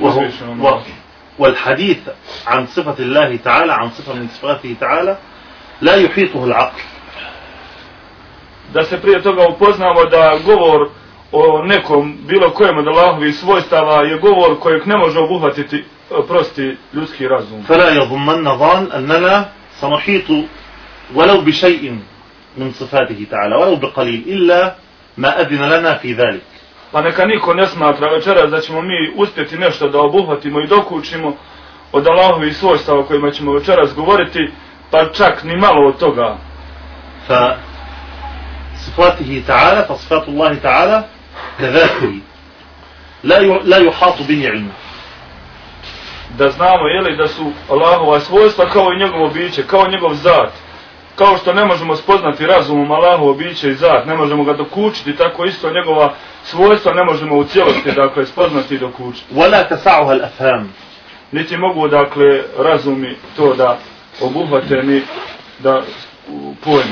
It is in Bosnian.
وهو و. والحديث عن صفة الله تعالى عن صفة من صفاته تعالى لا يحيطه العقل Da se prije toga upoznamo da govor o nekom, bilo kojem od Allahovih svojstava je govor kojeg ne može obuhvatiti e, prosti ljudski razum. فلا يظنن ظان أننا سنحيط ولو بشيء من صفاته تعالى ولو بقليل إلا ما أذن لنا في ذلك Pa neka niko ne smatra večeras da ćemo mi uspjeti nešto da obuhvatimo i dokučimo od Allahovih svojstava o kojima ćemo večeras govoriti, pa čak ni malo od toga. فصفاته تعالى فصفات الله تعالى كذاته لا ي- لا يحاط به علمه Da znamo, jeli, da su Allahova svojstva kao i njegovo biće, kao njegov zat. Kao što ne možemo spoznati razumom Allahovo biće i zat, ne možemo ga dokučiti, tako isto njegova svojstva ne možemo u cijelosti, dakle, spoznati i dokučiti. ولا تسعها الأفهام Niti mogu, dakle, razumi to da obuhvate ni da u- pojme.